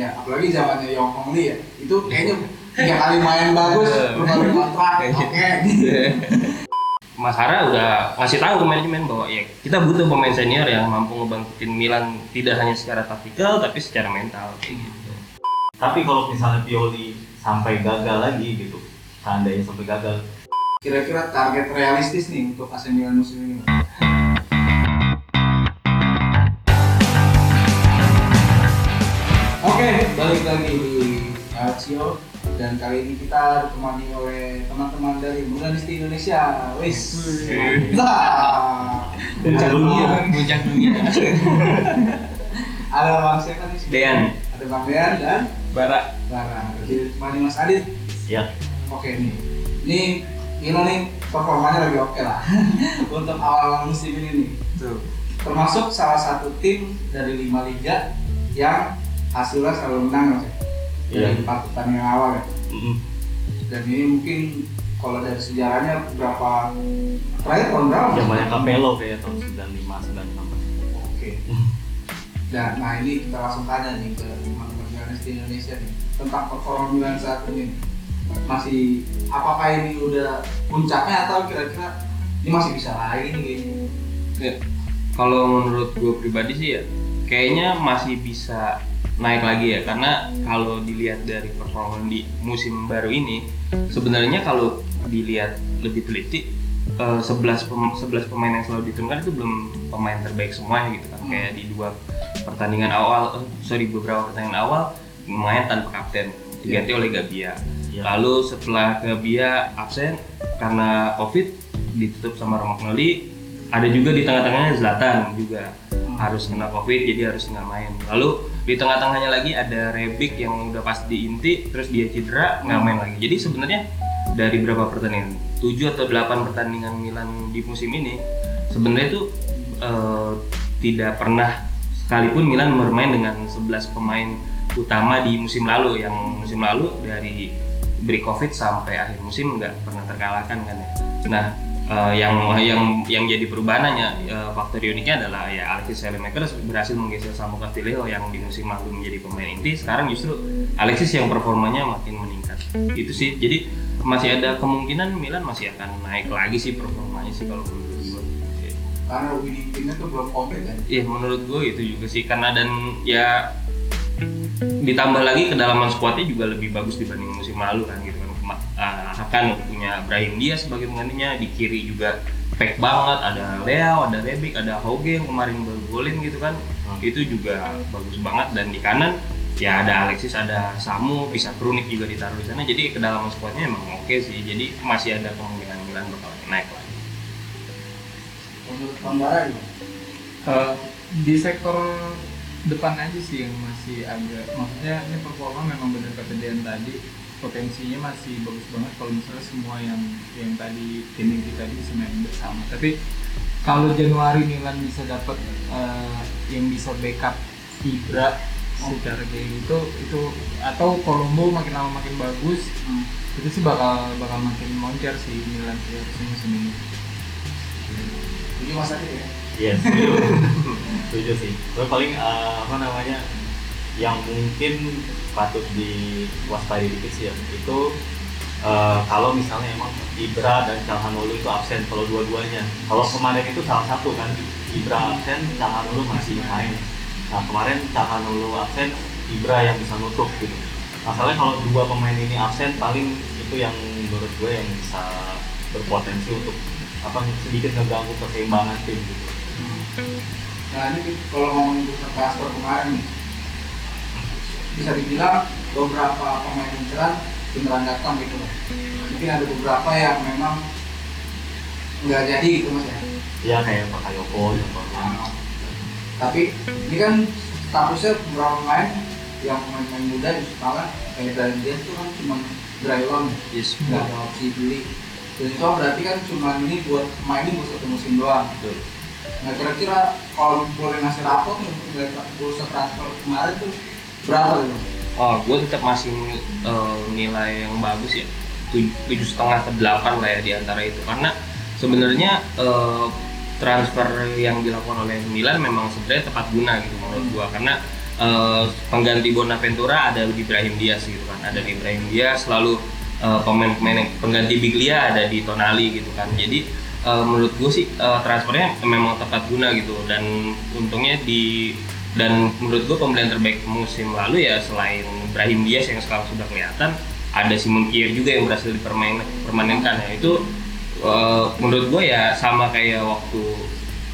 Iya, apalagi zamannya Yong Hong Lee ya. Itu kayaknya tiga kali main bagus, berapa kali kontrak. Oke. Mas Hara udah ngasih tahu ke manajemen bahwa ya kita butuh pemain senior yang mampu ngebangkitin Milan tidak hanya secara taktikal tapi secara mental kayak gitu. Tapi kalau misalnya Pioli sampai gagal lagi gitu, seandainya sampai gagal, Kira-kira target realistis nih untuk AC Milan musim ini. Balik lagi di Calcio dan kali ini kita ditemani oleh teman-teman dari Bundesliga Indonesia. Wis. Puncak dunia, puncak dunia. Ada Bang siapa nih? Dean. Ada Bang Dean dan Bara. Bara. Ditemani Mas Adit. ya Oke nih, ini Milo nih performanya lagi oke lah untuk awal musim ini nih. Tuh. Termasuk salah satu tim dari lima liga yang hasilnya selalu menang Mas, ya. dari Iya. empat pertandingan awal ya. mm, Dan ini mungkin kalau dari sejarahnya berapa terakhir tahun berapa? Mas? zamannya Capello kayak tahun 95 96. Oke. Dan nah ini kita langsung tanya nih ke teman-teman Milanis di Indonesia nih tentang performa Milan saat ini. Masih apakah ini udah puncaknya atau kira-kira ini masih bisa lagi nih kayaknya? Ya, kalau menurut gue pribadi sih ya kayaknya masih bisa naik lagi ya. Karena kalau dilihat dari performa di musim baru ini sebenarnya kalau dilihat lebih teliti eh, 11 pem- 11 pemain yang selalu diturunkan itu belum pemain terbaik semuanya gitu kan. Kayak di dua pertandingan awal eh, sorry beberapa pertandingan awal main tanpa kapten diganti oleh Gabia. Iya. lalu setelah Gabia absen karena covid ditutup sama Romagnoli ada juga di tengah-tengahnya Zlatan juga harus kena covid jadi harus nggak main. Lalu di tengah-tengahnya lagi ada Rebic yang udah pas di inti terus dia cedera nggak main lagi. Jadi sebenarnya dari berapa pertandingan? 7 atau 8 pertandingan Milan di musim ini sebenarnya itu eh, tidak pernah sekalipun Milan bermain dengan 11 pemain utama di musim lalu. Yang musim lalu dari beri covid sampai akhir musim nggak pernah terkalahkan kan ya. Nah eh, yang yang yang jadi perubahannya eh, faktor uniknya adalah ya Alexis Saelemaekers berhasil menggeser Samu Castillo yang di musim lalu menjadi pemain inti. Sekarang justru Alexis yang performanya makin meningkat. Itu sih. Jadi masih ada kemungkinan Milan masih akan naik lagi sih performanya sih kalau menurut gue Karena winning timnya tuh belum komplit kan? Iya menurut gue itu juga sih. Karena dan ya ditambah lagi kedalaman skuadnya juga lebih bagus dibanding musim lalu kan gitu kan Kema- ah, akan punya Brahim Diaz sebagai penggantinya di kiri juga pack banget ada Leo ada Rebic ada Hoge yang kemarin baru golin gitu kan Hmm. itu juga bagus banget dan di kanan ya ada Alexis ada Samu bisa Prunik juga ditaruh di sana jadi kedalaman skuadnya emang oke sih jadi masih ada kemungkinan Milan bakal naik lagi Menurut Bara gimana? Eh, di sektor depan aja sih yang masih agak maksudnya ini performa memang benar kata tadi potensinya masih bagus banget kalau misalnya semua yang yang tadi tim inti tadi bisa main bersama tapi kalau Januari Milan bisa dapat eh, yang bisa backup Ibra secara kayak gitu itu atau Colombo makin lama makin bagus Hmm. itu sih bakal bakal makin moncer sih Milan sih harusnya musim ini Jadi Mas Adit ya? Iya, setuju. setuju sih. Tapi paling eh, apa namanya yang mungkin patut diwaspadai dikit sih ya itu eh, kalau misalnya emang Ibra dan Calhanoglu itu absen kalau dua-duanya. Kalau kemarin itu salah satu kan Ibra absen, Calhanoglu masih main. Nah kemarin Calhanoglu absen, Ibra yang bisa nutup gitu. Masalahnya kalau dua pemain ini absen paling itu yang menurut gue yang bisa berpotensi untuk apa sedikit ngeganggu keseimbangan tim gitu. Nah ini kalau ngomongin transfer kemarin nih bisa dibilang beberapa pemain inceran beneran datang gitu loh. Mungkin ada beberapa yang memang nggak jadi gitu mas ya. Ya kayak Bakayoko gitu. Nah, tapi ini kan statusnya beberapa pemain yang pemain-pemain muda justru malah kayak dari dia tuh kan cuma dry loan yes nggak ada opsi beli. Dan itu berarti kan cuma ini buat mainin buat satu musim doang. betul Nah kira-kira kalau boleh ngasih rapor nih untuk bursa transfer kemarin tuh Oh, gue tetap masih eh, nilai yang bagus ya, Tuj- tujuh setengah ke delapan lah ya di antara itu. Karena sebenarnya eh, transfer yang dilakukan oleh Milan memang sebenarnya tepat guna gitu menurut gue. Karena eh, pengganti Bonaventura ada di Ibrahim Diaz gitu kan. Ada di Ibrahim Diaz lalu eh, pemain-pemain yang- pengganti Biglia ada di Tonali gitu kan. Jadi eh, menurut gue sih eh, transfernya memang tepat guna gitu. Dan untungnya di dan menurut gue pembelian terbaik musim lalu ya selain Ibrahim Diaz yang sekarang sudah kelihatan ada Simon Kier juga yang berhasil dipermanenkan. Ya itu eh, menurut gue ya sama kayak waktu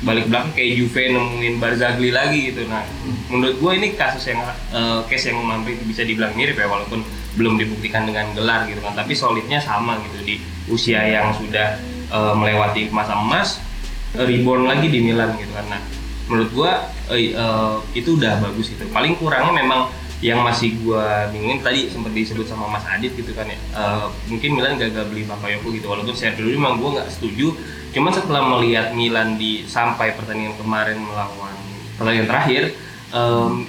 balik belakang kayak Juve nemuin Barzagli lagi gitu. Nah menurut gue ini kasus yang eh, case yang hampir bisa dibilang mirip ya walaupun belum dibuktikan dengan gelar gitu kan. Tapi solidnya sama gitu di usia yang sudah eh, melewati masa emas reborn lagi di Milan gitu kan. Nah menurut gua eh, eh, itu udah bagus gitu. Paling kurangnya memang yang masih gua bingungin tadi sempat disebut sama Mas Adit gitu kan ya eh, mungkin Milan gagal beli Bakayoko gitu. Walaupun saya dulu memang gua nggak setuju cuman setelah melihat Milan di sampai pertandingan kemarin melawan pertandingan terakhir em,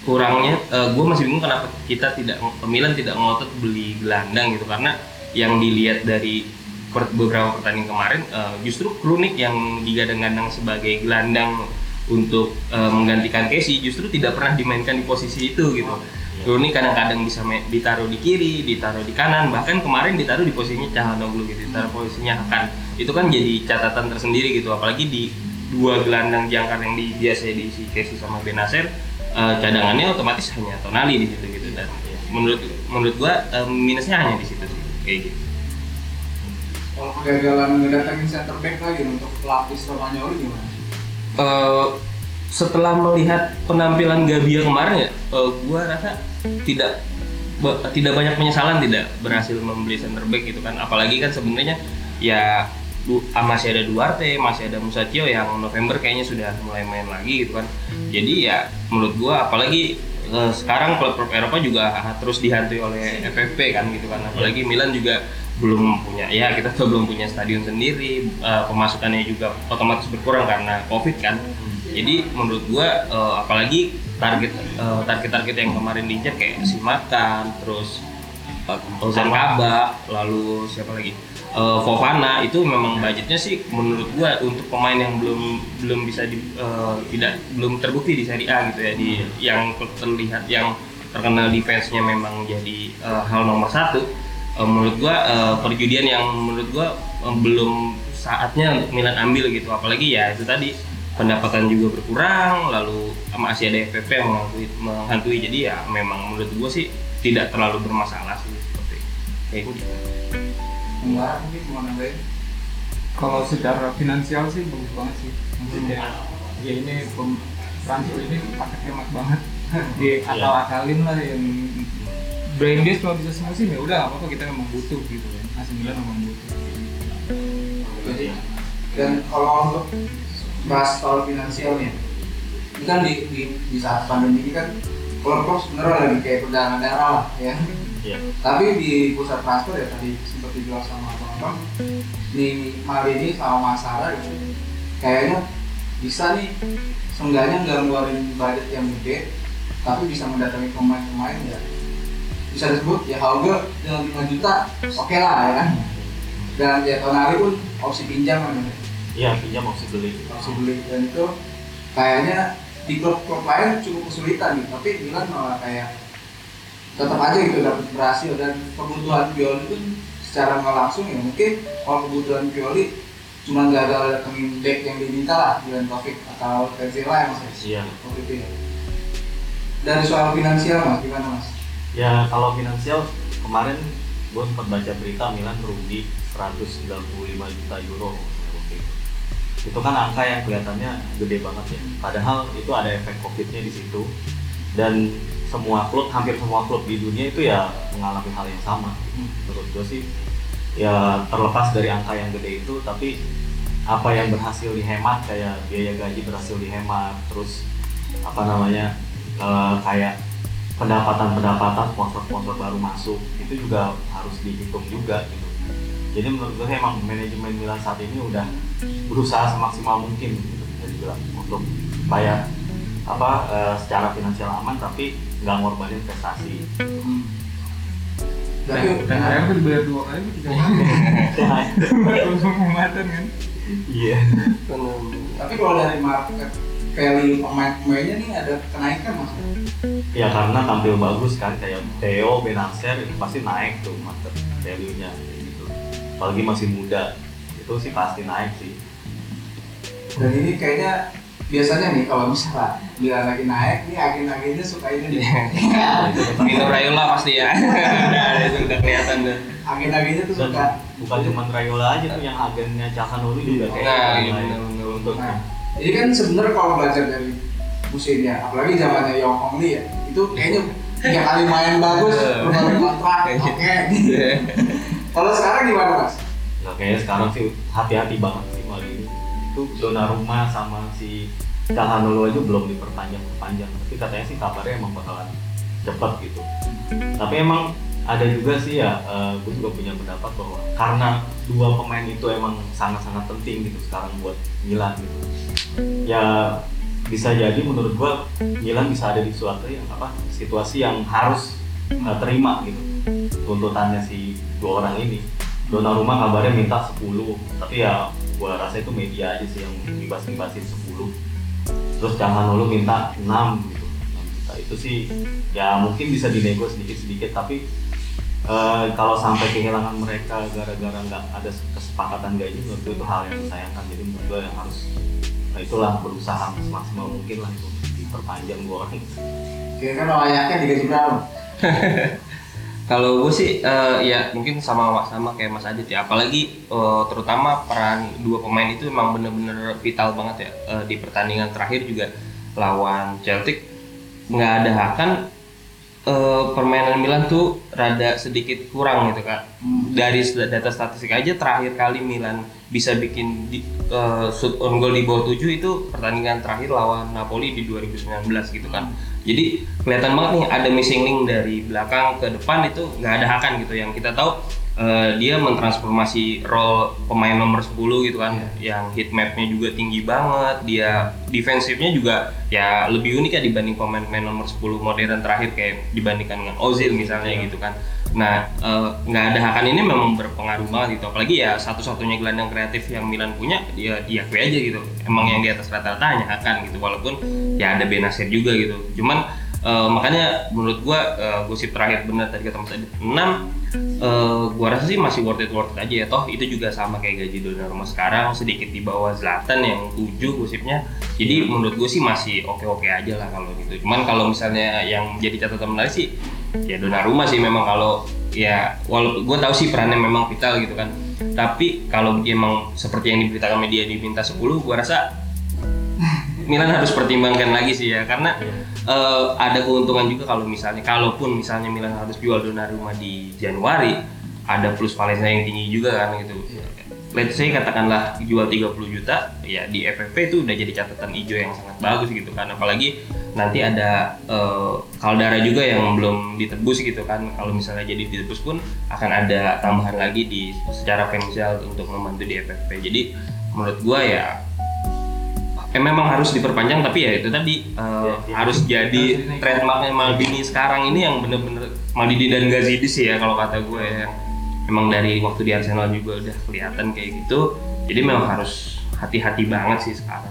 kurangnya gue masih bingung kenapa kita tidak Milan tidak ngotot beli gelandang gitu. Karena yang dilihat dari beberapa pertandingan kemarin eh, justru Kronik yang digadang-gadang sebagai gelandang untuk eh, menggantikan Casey justru tidak pernah dimainkan di posisi itu gitu. Kronik kadang-kadang bisa ditaruh di kiri, ditaruh di kanan, bahkan kemarin ditaruh di posisinya Calhanoglu gitu, ditaruh posisinya Hakan. Itu kan jadi catatan tersendiri gitu, apalagi di dua gelandang jangkar yang di biasa diisi Casey sama Benacer eh, cadangannya otomatis hanya Tonali di situ gitu dan menurut menurut gua eh, minusnya hanya di situ sih kayak gitu. Kalau kegagalan ngedatangin center back lagi untuk pelapis Romagnoli gimana? Eh, setelah melihat penampilan Gabia kemarin ya, eh, gua rasa tidak tidak banyak penyesalan tidak berhasil membeli center back gitu kan. Apalagi kan sebenarnya ya ah, masih ada Duarte, masih ada Musacchio yang November kayaknya sudah mulai main lagi gitu kan. Jadi ya menurut gua apalagi eh, sekarang klub-klub Eropa juga terus dihantui oleh FFP kan gitu kan. Apalagi Milan juga belum punya ya kita tuh belum punya stadion sendiri eh, pemasukannya juga otomatis berkurang karena covid kan. Jadi menurut gua eh, apalagi target eh, target-target yang kemarin diincar kayak Simakan terus eh, Ozan Kabak lalu siapa lagi? Eh, Fofana itu memang budgetnya sih menurut gua untuk pemain yang belum belum bisa di, eh, tidak belum terbukti di Serie A gitu ya di yang terlihat yang terkenal defense-nya memang jadi eh, hal nomor satu Eh, menurut gua eh, perjudian yang menurut gua eh, belum saatnya untuk Milan ambil gitu apalagi ya itu tadi pendapatan juga berkurang lalu masih ada FPP yang menghantui, menghantui jadi ya memang menurut gua sih tidak terlalu bermasalah sih seperti kayak gitu Enggak, mungkin mau nambahin. Kalau secara finansial sih bagus banget sih. Maksudnya ya ini pem, transfer ini pakai hemat banget. Di akal akalin lah yang brain days kalau bisa semusim ya udah nggak apa-apa kita memang butuh gitu kan. AC Milan memang butuh. Jadi, dan kalau untuk bahas soal finansialnya, ini kan di, di, di saat pandemi ini kan klub-klub sebenarnya lagi kayak perdagangan darah lah ya. Iya. Tapi di pusat transfer ya tadi sempat dibilang sama abang-abang, di Marini sama Mas Sarah gitu, kayaknya bisa nih seenggaknya nggak ngeluarin budget yang gede, tapi bisa mendatangi pemain-pemain ya bisa disebut ya Hauge dengan 5 juta oke lah ya kan dan ya Tonali pun opsi pinjam kan Iya, pinjam opsi beli. opsi beli dan itu kayaknya di klub-klub lain cukup kesulitan gitu tapi Milan malah kayak tetap aja gitu dapat berhasil dan kebutuhan Pioli pun secara nggak langsung ya mungkin kalau kebutuhan Pioli cuma gagal datengin back yang diminta lah Dylan Taufik atau Tenzela ya mas Iya. waktu itu ya dari soal finansial mas gimana mas? Ya kalau finansial kemarin gue sempat baca berita Milan rugi 195 juta euro. Itu kan angka yang kelihatannya gede banget ya. Padahal itu ada efek covidnya di situ dan semua klub hampir semua klub di dunia itu ya mengalami hal yang sama. Menurut gue sih ya terlepas dari angka yang gede itu tapi apa yang berhasil dihemat kayak biaya gaji berhasil dihemat terus apa namanya eh, kayak pendapatan-pendapatan sponsor-sponsor baru masuk itu juga harus dihitung juga gitu. Jadi menurut gue emang manajemen Milan saat ini udah berusaha semaksimal mungkin gitu, dibilang untuk supaya apa eh, secara finansial aman tapi nggak ngorbanin prestasi. Tapi Dan saya tuh dibayar dua kali tiga kali. Kan. Iya. Tapi kalau dari market value pemain-pemainnya nih ada kenaikan mas. Ya karena tampil bagus kan kayak Theo Benacer itu pasti naik tuh market value-nya kayak gitu apalagi masih muda itu sih pasti naik sih Dan ini kayaknya biasanya nih kalau misalnya Milan lagi naik, nih agen-agennya suka ini nih. Nah, itu Raiola pasti ya Udah, itu udah kelihatan tuh agen-agennya tuh suka. bukan cuma Rayola aja tuh yang agennya Calhanoglu juga kayak Nah, yang iya, bener-bener. untuk Nah, ini kan sebenarnya kalau belajar dari musimnya, apalagi zamannya Yong Hong Lee ya, itu kayaknya tiga kali main bagus, berbagai kontrak, oke. Kalau sekarang gimana mas? Nah, kayaknya sekarang sih hati-hati banget sih malah ini. Itu Donnarumma sama si Calhanoglu aja belum diperpanjang-perpanjang. Tapi katanya sih kabarnya emang bakalan cepet gitu. Tapi emang ada juga sih ya, eh, gue juga punya pendapat bahwa karena dua pemain itu emang sangat-sangat penting gitu sekarang buat Milan gitu. Ya bisa jadi menurut gua Milan bisa ada di suatu yang apa situasi yang harus eh, terima gitu. Tuntutannya si dua orang ini. Donnarumma kabarnya minta 10 tapi ya gua rasa itu media aja sih yang dibas-basin 10 terus Calhanoglu minta 6 gitu. 6 juta itu sih ya mungkin bisa dinego sedikit-sedikit tapi eh, kalau sampai kehilangan mereka gara-gara nggak ada kesepakatan gaji menurut itu hal yang disayangkan. Jadi menurut yang harus nah itulah berusaha semaksimal mungkin lah itu diperpanjang dua orang Kira-kira layaknya digaji berapa? Kalau gue sih eh, ya mungkin sama sama kayak Mas Adit ya. Apalagi eh, terutama peran dua pemain itu memang bener-bener vital banget ya Eh, di pertandingan terakhir juga lawan Celtic nggak ada akan eh, permainan Milan tuh rada sedikit kurang gitu kak. Dari st- data statistik aja terakhir kali Milan bisa bikin di, eh, shoot on goal di bawah 7 itu pertandingan terakhir lawan Napoli di 2019 gitu kan. Jadi kelihatan banget nih ada missing link dari belakang ke depan itu nggak ada hakan gitu. Yang kita tahu eh, dia mentransformasi role pemain nomor 10 gitu kan. Yang hit mapnya juga tinggi banget. Dia defensifnya juga ya lebih unik ya dibanding pemain-pemain nomor 10 modern terakhir kayak dibandingkan dengan Ozil misalnya gitu kan nah eh, nggak ada hakan ini memang berpengaruh banget gitu. Apalagi ya satu-satunya gelandang kreatif yang Milan punya dia diakui aja gitu. Emang yang di atas rata-rata hanya hakan gitu walaupun ya ada Benasir juga gitu. Cuman eh, makanya menurut gua eh, gosip terakhir benar tadi kata Mas Adit 6 eh, gua rasa sih masih worth it worth it aja ya. Toh itu juga sama kayak gaji Donnarumma sekarang sedikit di bawah Zlatan yang 7 gosipnya. Jadi menurut gue sih masih oke-oke aja lah kalau gitu. Cuman kalau misalnya yang jadi catatan menarik sih ya Donnarumma sih memang kalau ya walaupun gue tahu sih perannya memang vital gitu kan. Tapi kalau dia emang seperti yang diberitakan media diminta 10 gue rasa Milan harus pertimbangkan lagi sih ya. Karena eh, ada keuntungan juga kalau misalnya kalaupun misalnya Milan harus jual Donnarumma di Januari ada plus Valencia yang tinggi juga kan gitu. Let's say katakanlah jual 30 juta ya di FFP itu udah jadi catatan hijau yang sangat bagus gitu kan. Apalagi nanti ada eh, Caldara juga yang belum ditebus gitu kan. Kalau misalnya jadi ditebus pun akan ada tambahan lagi di secara finansial untuk membantu di FFP jadi menurut gua ya eh, memang harus diperpanjang tapi ya itu tadi eh, Ya, ya. harus jadi dinaik. trademarknya Maldini sekarang ini yang bener-bener Maldini dan Gazidis ya kalau kata gue ya. Memang dari waktu di Arsenal juga udah kelihatan kayak gitu. Jadi memang harus hati-hati banget sih sekarang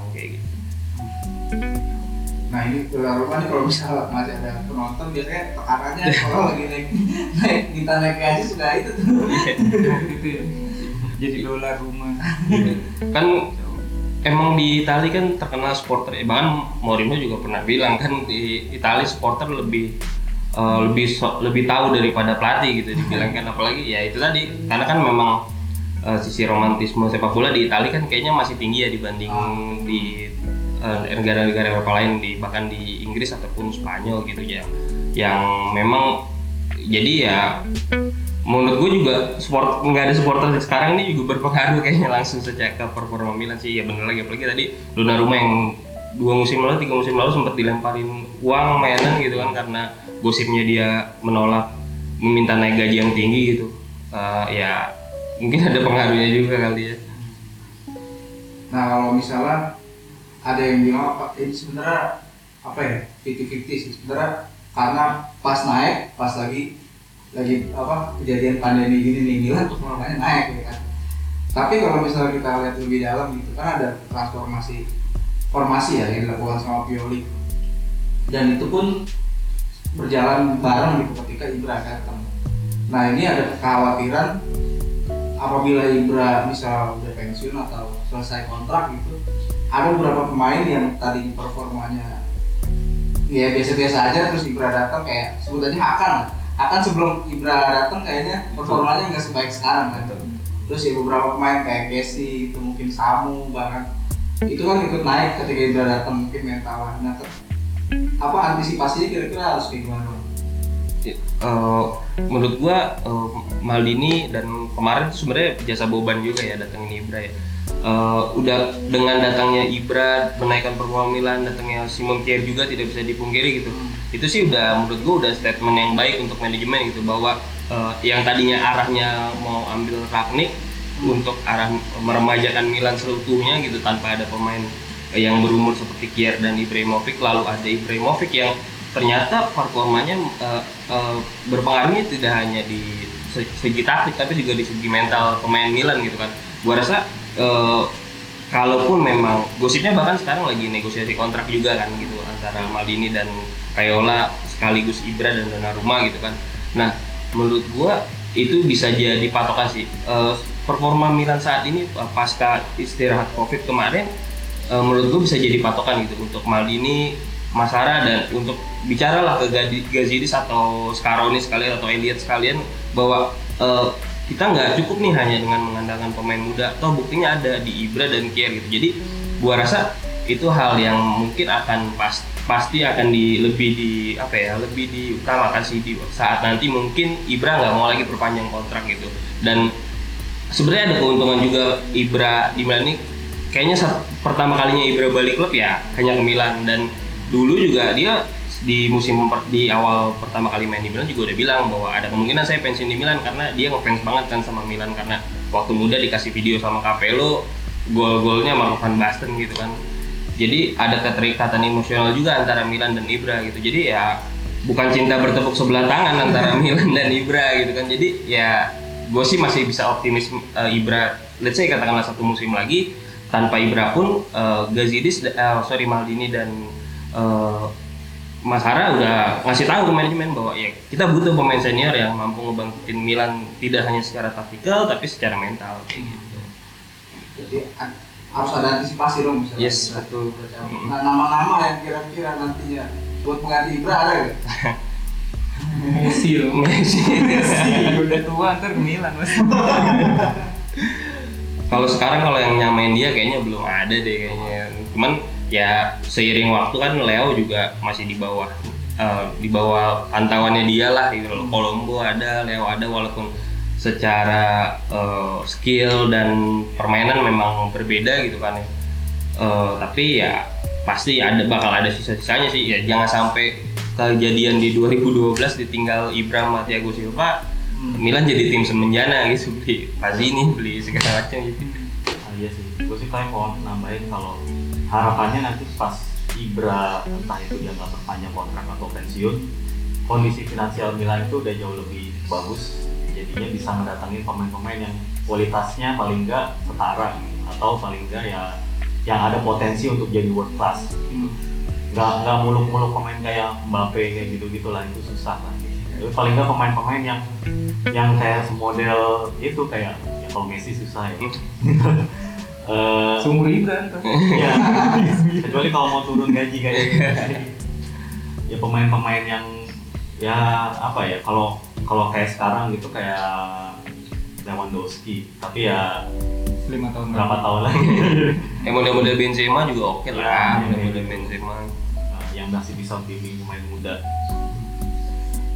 Nah ini Donnarumma nih kalau misalnya masih ada penonton biasanya tekanannya kalau lagi naik naik kita naik gaji sudah itu tuh. gitu ya. Jadi dolar rumah. Kan emang di Itali kan terkenal supporter. Ya bahkan Mourinho juga pernah bilang kan di Itali supporter lebih eh, lebih so- lebih tahu daripada pelatih gitu dibilang kan. Apalagi ya itu tadi karena kan memang eh, sisi romantisme sepak bola di Itali kan kayaknya masih tinggi ya dibanding di eh, negara-negara Eropa lain di bahkan di Inggris ataupun Spanyol gitu ya. Yang memang jadi ya menurut gue juga sport nggak ada supporter sekarang ini juga berpengaruh kayaknya langsung sejak ke performa Milan sih. Ya bener lagi. Apalagi tadi Donnarumma yang dua musim lalu tiga musim lalu sempat dilemparin uang mainan gitu kan karena gosipnya dia menolak meminta naik gaji yang tinggi gitu. Eh, ya mungkin ada pengaruhnya juga kali ya. Nah kalau misalnya ada yang bilang apa ini sebenarnya apa ya 50-50 sih sebenarnya karena pas naik pas lagi lagi apa kejadian pandemi gini nih Milan terus makanya naik ya kan. Tapi kalau misalnya kita lihat lebih dalam gitu kan ada transformasi formasi ya yang dilakukan sama Pioli dan itu pun berjalan bareng gitu ketika Ibra datang. Nah ini ada kekhawatiran apabila Ibra misal udah pensiun atau selesai kontrak gitu, ada beberapa pemain yang tadi performanya ya biasa-biasa aja terus Ibra datang kayak sebut aja Hakan. Hakan sebelum Ibra datang kayaknya performanya nggak sebaik sekarang kan. Terus ya beberapa pemain kayak Casey itu mungkin Samu bahkan itu kan ikut naik ketika Ibra datang mungkin mental nah ter- apa antisipasinya kira-kira harus kayak gimana? Eh, menurut gua eh, Maldini dan kemarin sebenarnya jasa beban juga ya datangin Ibra ya. Eh, udah dengan datangnya Ibra menaikkan performa Milan, datangnya Simon Kier juga tidak bisa dipungkiri gitu. Itu sih udah menurut gua udah statement yang baik untuk manajemen gitu bahwa eh, yang tadinya arahnya mau ambil Ragnik untuk arah meremajakan Milan seutuhnya gitu tanpa ada pemain yang berumur seperti Kier dan Ibrahimovic lalu ada Ibrahimovic yang ternyata performanya eh, eh, berpengaruhnya tidak hanya di se- segi taktik tapi juga di segi mental pemain Milan gitu kan. Gua rasa eh, kalaupun memang gosipnya bahkan sekarang lagi negosiasi kontrak juga kan gitu antara Maldini dan Raiola sekaligus Ibra dan Donnarumma gitu kan. Nah menurut gua itu bisa jadi patokan sih. Eh, performa Milan saat ini eh, pasca istirahat Covid kemarin eh, menurut gue bisa jadi patokan gitu untuk Maldini, Masara dan untuk bicaralah ke Gazidis atau Scaroni sekalian atau Elliot sekalian bahwa eh, kita nggak cukup nih hanya dengan mengandalkan pemain muda, toh buktinya ada di Ibra dan Kier gitu. Jadi gua rasa itu hal yang mungkin akan pas, pasti akan di lebih di apa ya lebih diutamakan sih di saat nanti mungkin Ibra nggak mau lagi perpanjang kontrak gitu. Dan sebenarnya ada keuntungan juga Ibra di Milan ini. Kayaknya saat pertama kalinya Ibra balik klub ya hanya ke Milan. Dan dulu juga dia di musim per- di awal pertama kali main di Milan juga udah bilang bahwa ada kemungkinan saya pensiun di Milan karena dia ngefans banget kan sama Milan karena waktu muda dikasih video sama Capello gol-golnya sama Van Basten gitu kan. Jadi ada keterikatan emosional juga antara Milan dan Ibra gitu. Jadi ya bukan cinta bertepuk sebelah tangan antara Milan dan Ibra gitu kan. Jadi ya gue sih masih bisa optimis eh, Ibra let's say katakanlah satu musim lagi tanpa Ibra pun eh, Gazidis eh, sorry Maldini dan Mas Hara udah ngasih tahu ke manajemen bahwa ya kita butuh pemain senior yang mampu ngebangkitin Milan tidak hanya secara taktikal tapi secara mental kayak gitu. Jadi harus ada antisipasi dong misalnya. Yes, Ibra. betul. Nah nama-nama yang kira-kira nantinya buat pengganti Ibra ada nggak? Messi loh Messi. Messi udah tua ntar Milan mas Kalau sekarang kalau yang nyamain dia kayaknya belum ada deh kayaknya. Cuman ya seiring waktu kan Leo juga masih di bawah eh, di bawah pantauannya dia lah gitu loh. Colombo ada, Leo ada walaupun secara eh, skill dan permainan memang berbeda gitu kan ya. Eh, tapi ya pasti ada bakal ada sisa-sisanya sih. Ya jangan sampai kejadian di 2012 ditinggal Ibra sama Thiago Silva Milan jadi tim semenjana gitu beli Pazini beli segala macam gitu. Ah, iya sih, gue sih paling mau nambahin kalau harapannya nanti pas Ibra entah itu dia nggak perpanjang kontrak atau pensiun, kondisi finansial Milan itu udah jauh lebih bagus, jadinya bisa mendatangi pemain-pemain yang kualitasnya paling nggak setara gitu. atau paling nggak ya yang ada potensi untuk jadi world class. Gitu. Nggak nggak muluk-muluk pemain kayak Mbappe kayak gitu-gitu lah itu susah lah. Tapi paling nggak pemain-pemain yang yang kayak semodel itu kayak ya kalau Messi susah ya. Eh, Seumur Ibra ntar ya, kecuali kalau mau turun gaji kayak gitu. ya pemain-pemain yang ya apa ya kalau kalau kayak sekarang gitu kayak Lewandowski tapi ya lima tahun berapa lagi. tahun lagi Ya model-model Benzema juga oke Ya, lah, iya, model-model iya. Benzema. Nah, yang masih bisa bimbing pemain muda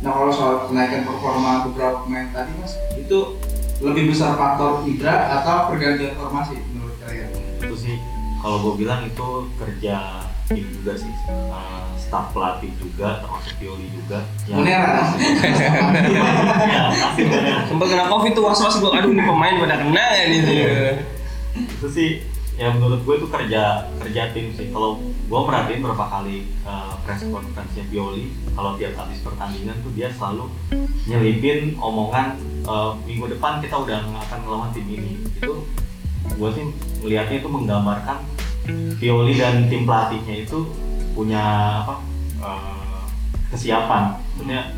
Nah kalau soal kenaikan performa beberapa pemain tadi mas, itu lebih besar faktor Ibra atau pergantian formasi? Itu sih kalau gue bilang itu kerja tim juga sih Eh, staff pelatih juga termasuk Pioli juga Munera. ya pasti Munera. Sempat kena covid tuh was-was gue, aduh ini pemain pada kena ya nih. itu sih ya menurut gue itu kerja kerja tim sih kalau gue merhatiin berapa kali uh, press conference Pioli kalau tiap habis pertandingan tuh dia selalu nyelipin omongan uh, minggu depan kita udah akan melawan tim ini itu gue sih melihatnya itu menggambarkan Pioli dan tim pelatihnya itu punya apa uh, kesiapan maksudnya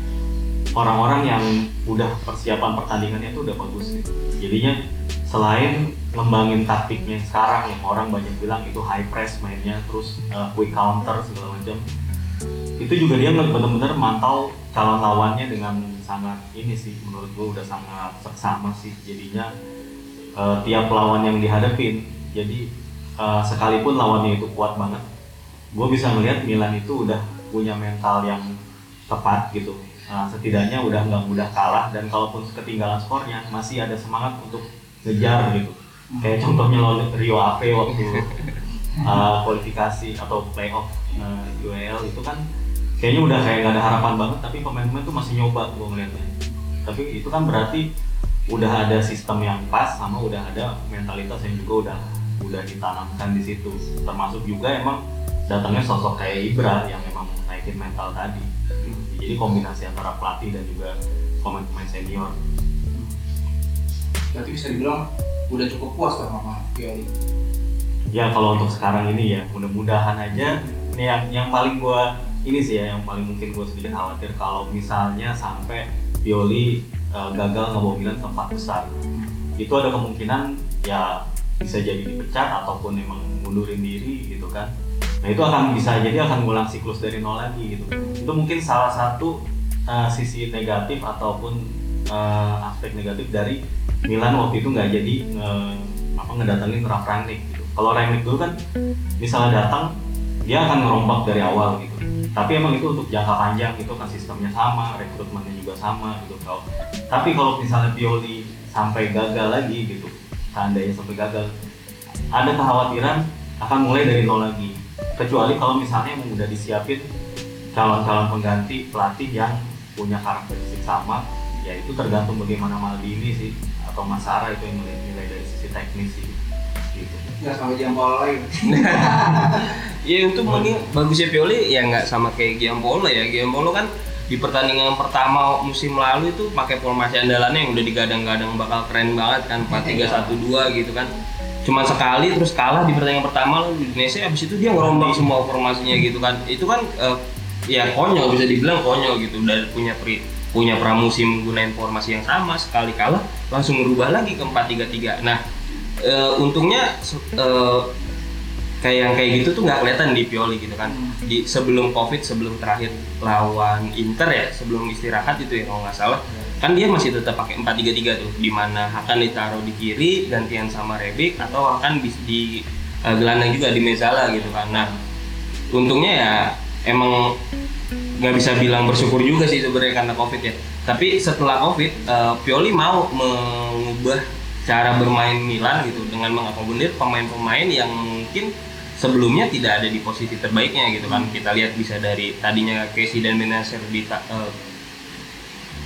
orang-orang yang udah persiapan pertandingannya itu udah bagus gitu. jadinya selain ngembangin taktiknya sekarang yang orang banyak bilang itu high press mainnya terus uh, quick counter segala macam itu juga dia bener-bener mantau calon lawannya dengan sangat ini sih menurut gue udah sangat seksama sih jadinya uh, tiap lawan yang dihadapin. Jadi uh, sekalipun lawannya itu kuat banget gue bisa melihat Milan itu udah punya mental yang tepat gitu. Nah, setidaknya udah nggak mudah kalah dan kalaupun ketinggalan skornya masih ada semangat untuk ngejar gitu. Kayak contohnya lawan Rio Ave waktu uh, kualifikasi atau playoff uh, UEL itu kan kayaknya udah kayak nggak ada harapan banget tapi pemain-pemain tuh masih nyoba gue ngeliatnya. Tapi itu kan berarti udah ada sistem yang pas sama udah ada mentalitas yang juga udah udah ditanamkan di situ. Termasuk juga emang datangnya sosok kayak Ibra yang emang naikin mental tadi. Jadi kombinasi antara pelatih dan juga pemain-pemain senior. Berarti bisa dibilang udah cukup puas kan sama Pioli. ya kalau untuk sekarang ini ya mudah-mudahan aja. Ini yang yang paling gua ini sih ya yang paling mungkin gua sedikit khawatir kalau misalnya sampai Pioli eh, gagal ngebawa Milan ke empat besar. Itu ada kemungkinan ya bisa jadi dipecat ataupun emang mundurin diri gitu kan. Nah itu akan bisa jadi akan ngulang siklus dari nol lagi gitu. Itu mungkin salah satu eh, sisi negatif ataupun eh, aspek negatif dari Milan waktu itu nggak jadi nge- apa ngedatengin Ralf Rangnick gitu. Kalau Rangnick dulu kan misalnya datang dia akan ngerombak dari awal gitu. Tapi emang itu untuk jangka panjang itu kan sistemnya sama rekrutmennya juga sama gitu kalau tapi kalau misalnya Pioli sampai gagal lagi gitu seandainya sampai gagal ada kekhawatiran akan mulai dari nol lagi. Kecuali kalau misalnya emang udah disiapin calon-calon pengganti pelatih yang punya karakteristik sama ya itu tergantung bagaimana Maldini sih atau Mas Sarah itu yang nilai, dari sisi teknis sih Nggak sampai jam bola lagi. Ya untuk mending bagusnya Pioli ya nggak sama kayak Giampolo ya. Giampolo kan di pertandingan pertama musim lalu itu pakai formasi andalannya yang udah digadang-gadang bakal keren banget kan 4-3-1-2 gitu kan. Cuman sekali terus kalah di pertandingan pertama lalu di Indonesia habis itu dia ngerombak semua formasinya gitu kan. Itu kan eh, ya konyol bisa dibilang konyol gitu udah punya pri, punya pramusim gunain formasi yang sama sekali kalah langsung merubah lagi ke 4-3-3. Nah, eh, untungnya eh, kayak yang kayak gitu tuh nggak kelihatan di Pioli gitu kan. Di sebelum covid sebelum terakhir lawan Inter ya sebelum istirahat itu ya kalau nggak salah. Kan dia masih tetap pakai 4-3-3 tuh di mana Hakan ditaruh di kiri gantian sama Rebic atau Hakan di, di eh, gelandang juga di Mezala gitu kan. Nah untungnya ya emang nggak bisa bilang bersyukur juga sih sebenarnya karena covid ya. Tapi setelah covid eh, Pioli mau mengubah cara bermain Milan gitu dengan mengakomodir pemain-pemain yang mungkin sebelumnya tidak ada di posisi terbaiknya gitu kan. Kita lihat bisa dari tadinya Casey dan Benacer di eh,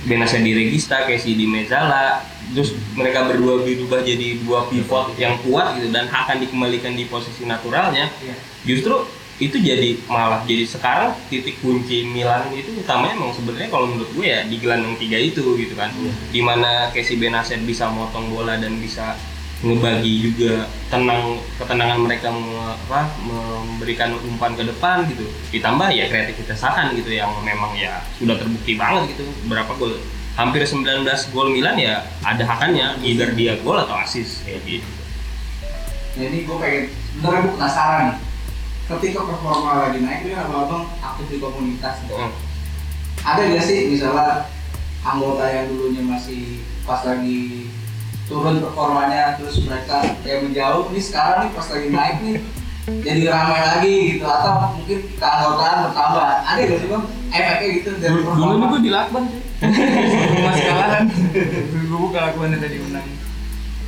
Benacer di Regista, Casey di Mezzala terus mereka berdua berubah jadi dua pivot yang kuat gitu dan akan dikembalikan di posisi naturalnya. Iya. justru itu jadi malah jadi sekarang titik kunci Milan itu utamanya emang sebenarnya kalau menurut gue ya di gelandang tiga itu gitu kan. Di mana Casey Benacer bisa motong bola dan bisa ngebagi juga tenang ketenangan mereka me- apa, memberikan umpan ke depan gitu. Ditambah ya kreativitas Hakan gitu yang memang ya sudah terbukti banget gitu. Berapa gol? Hampir 19 gol Milan ya ada Hakannya either dia gol atau assist. Kayak gitu Jadi gue pengen, sebenarnya gue penasaran nih. Ketika performa lagi naik, dia abang-abang aktif di komunitas. gitu. Hmm. Ada gak sih misalnya anggota yang dulunya masih pas lagi turun performanya terus mereka kayak menjauh nih sekarang nih pas lagi naik nih jadi ramai lagi gitu atau mungkin keanggotaan bertambah ada gak sih bang efeknya gitu dari Dulu, dulu nih gue di lakban sih. Masih kalahan. Dulu gue ke lakban tadi menang.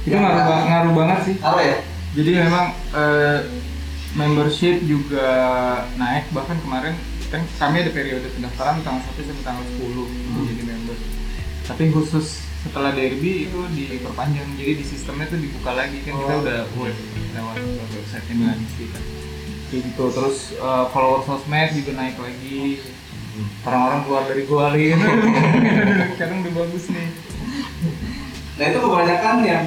Itu ngaruh, ba- ngaruh banget sih. apa ya Jadi memang eh, membership juga naik. Bahkan kemarin kan kami ada periode pendaftaran tanggal 1 sampai tanggal 10 untuk jadi member. Tapi khusus setelah derby itu diperpanjang. Jadi di sistemnya tuh dibuka lagi kan kita Oh. udah web lewat website Milanisti kan kayak gitu. Terus eh, follower sosmed juga naik lagi. Orang-orang keluar dari gua lagi. Gitu sekarang udah bagus nih. Nah itu kebanyakan yang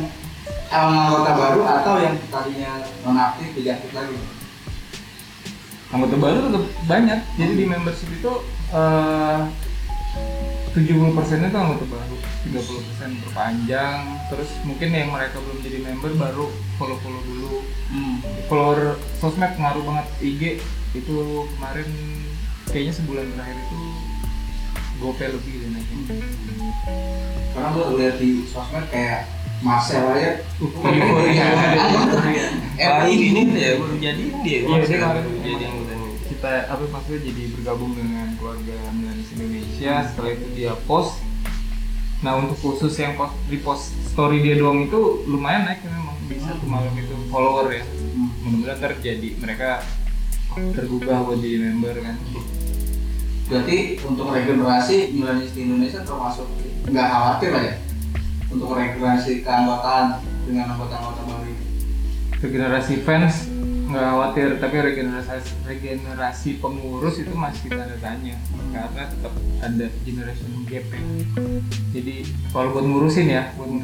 emang anggota baru atau yang tadinya nonaktif jadi aktif lagi anggota baru tetap banyak. Jadi di membership itu eh, 70 persennya tuh anggota baru. 30 persen perpanjang. Terus mungkin yang mereka belum jadi member baru follow follow dulu. Hmm. follower sosmed ngaruh banget. IG itu kemarin kayaknya sebulan terakhir itu gopay lebih deh naiknya. Karena gue lihat di sosmed kayak Marcel aja. Euforia Eh, baru ini ya baru jadi dia. Iya, dia baru jadi kita apa maksudnya jadi bergabung dengan keluarga Milanis Indonesia. Setelah itu dia post. Nah untuk khusus yang post repost story dia doang itu lumayan naik memang. Bisa tuh malam itu follower ya. Mudah-mudahan terjadi. Mereka tergugah buat jadi member kan. Berarti untuk regenerasi Milanis di Indonesia termasuk nggak khawatir lah ya? Untuk regenerasi keanggotaan dengan anggota-anggota baru ini. regenerasi fans nggak khawatir tapi regenerasi regenerasi pengurus itu masih tanda tanya. Karena tetap ada generation gap ya. Jadi kalau buat ngurusin ya buat